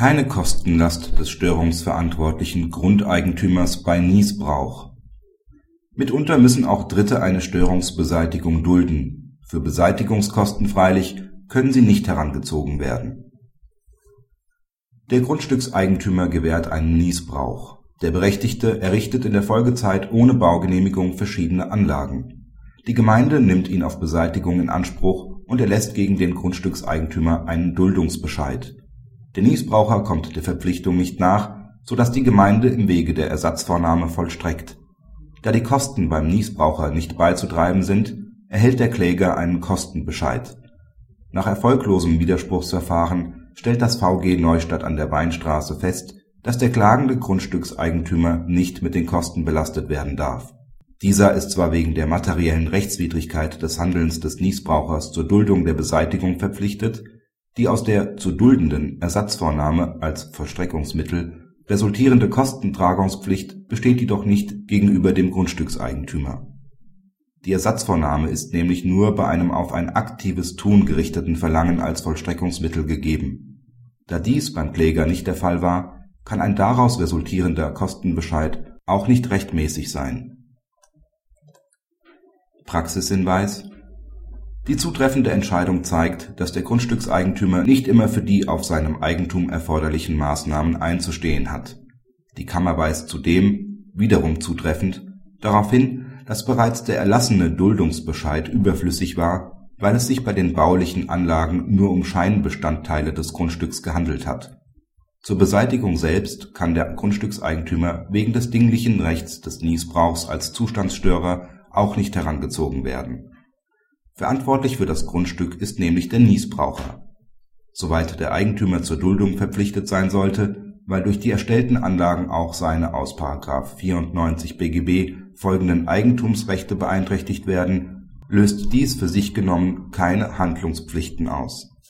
keine Kostenlast des störungsverantwortlichen Grundeigentümers bei Niesbrauch. Mitunter müssen auch Dritte eine Störungsbeseitigung dulden, für Beseitigungskosten freilich können sie nicht herangezogen werden. Der Grundstückseigentümer gewährt einen Niesbrauch. Der Berechtigte errichtet in der Folgezeit ohne Baugenehmigung verschiedene Anlagen. Die Gemeinde nimmt ihn auf Beseitigung in Anspruch und erlässt gegen den Grundstückseigentümer einen Duldungsbescheid der Niesbraucher kommt der Verpflichtung nicht nach, so dass die Gemeinde im Wege der Ersatzvornahme vollstreckt. Da die Kosten beim Niesbraucher nicht beizutreiben sind, erhält der Kläger einen Kostenbescheid. Nach erfolglosem Widerspruchsverfahren stellt das VG Neustadt an der Weinstraße fest, dass der klagende Grundstückseigentümer nicht mit den Kosten belastet werden darf. Dieser ist zwar wegen der materiellen Rechtswidrigkeit des Handelns des Niesbrauchers zur Duldung der Beseitigung verpflichtet die aus der zu duldenden Ersatzvornahme als Vollstreckungsmittel resultierende Kostentragungspflicht besteht jedoch nicht gegenüber dem Grundstückseigentümer. Die Ersatzvornahme ist nämlich nur bei einem auf ein aktives Tun gerichteten Verlangen als Vollstreckungsmittel gegeben. Da dies beim Kläger nicht der Fall war, kann ein daraus resultierender Kostenbescheid auch nicht rechtmäßig sein. Praxishinweis die zutreffende Entscheidung zeigt, dass der Grundstückseigentümer nicht immer für die auf seinem Eigentum erforderlichen Maßnahmen einzustehen hat. Die Kammer weist zudem, wiederum zutreffend, darauf hin, dass bereits der erlassene Duldungsbescheid überflüssig war, weil es sich bei den baulichen Anlagen nur um Scheinbestandteile des Grundstücks gehandelt hat. Zur Beseitigung selbst kann der Grundstückseigentümer wegen des dinglichen Rechts des Niesbrauchs als Zustandsstörer auch nicht herangezogen werden Verantwortlich für das Grundstück ist nämlich der Niesbraucher. Soweit der Eigentümer zur Duldung verpflichtet sein sollte, weil durch die erstellten Anlagen auch seine aus § 94 BGB folgenden Eigentumsrechte beeinträchtigt werden, löst dies für sich genommen keine Handlungspflichten aus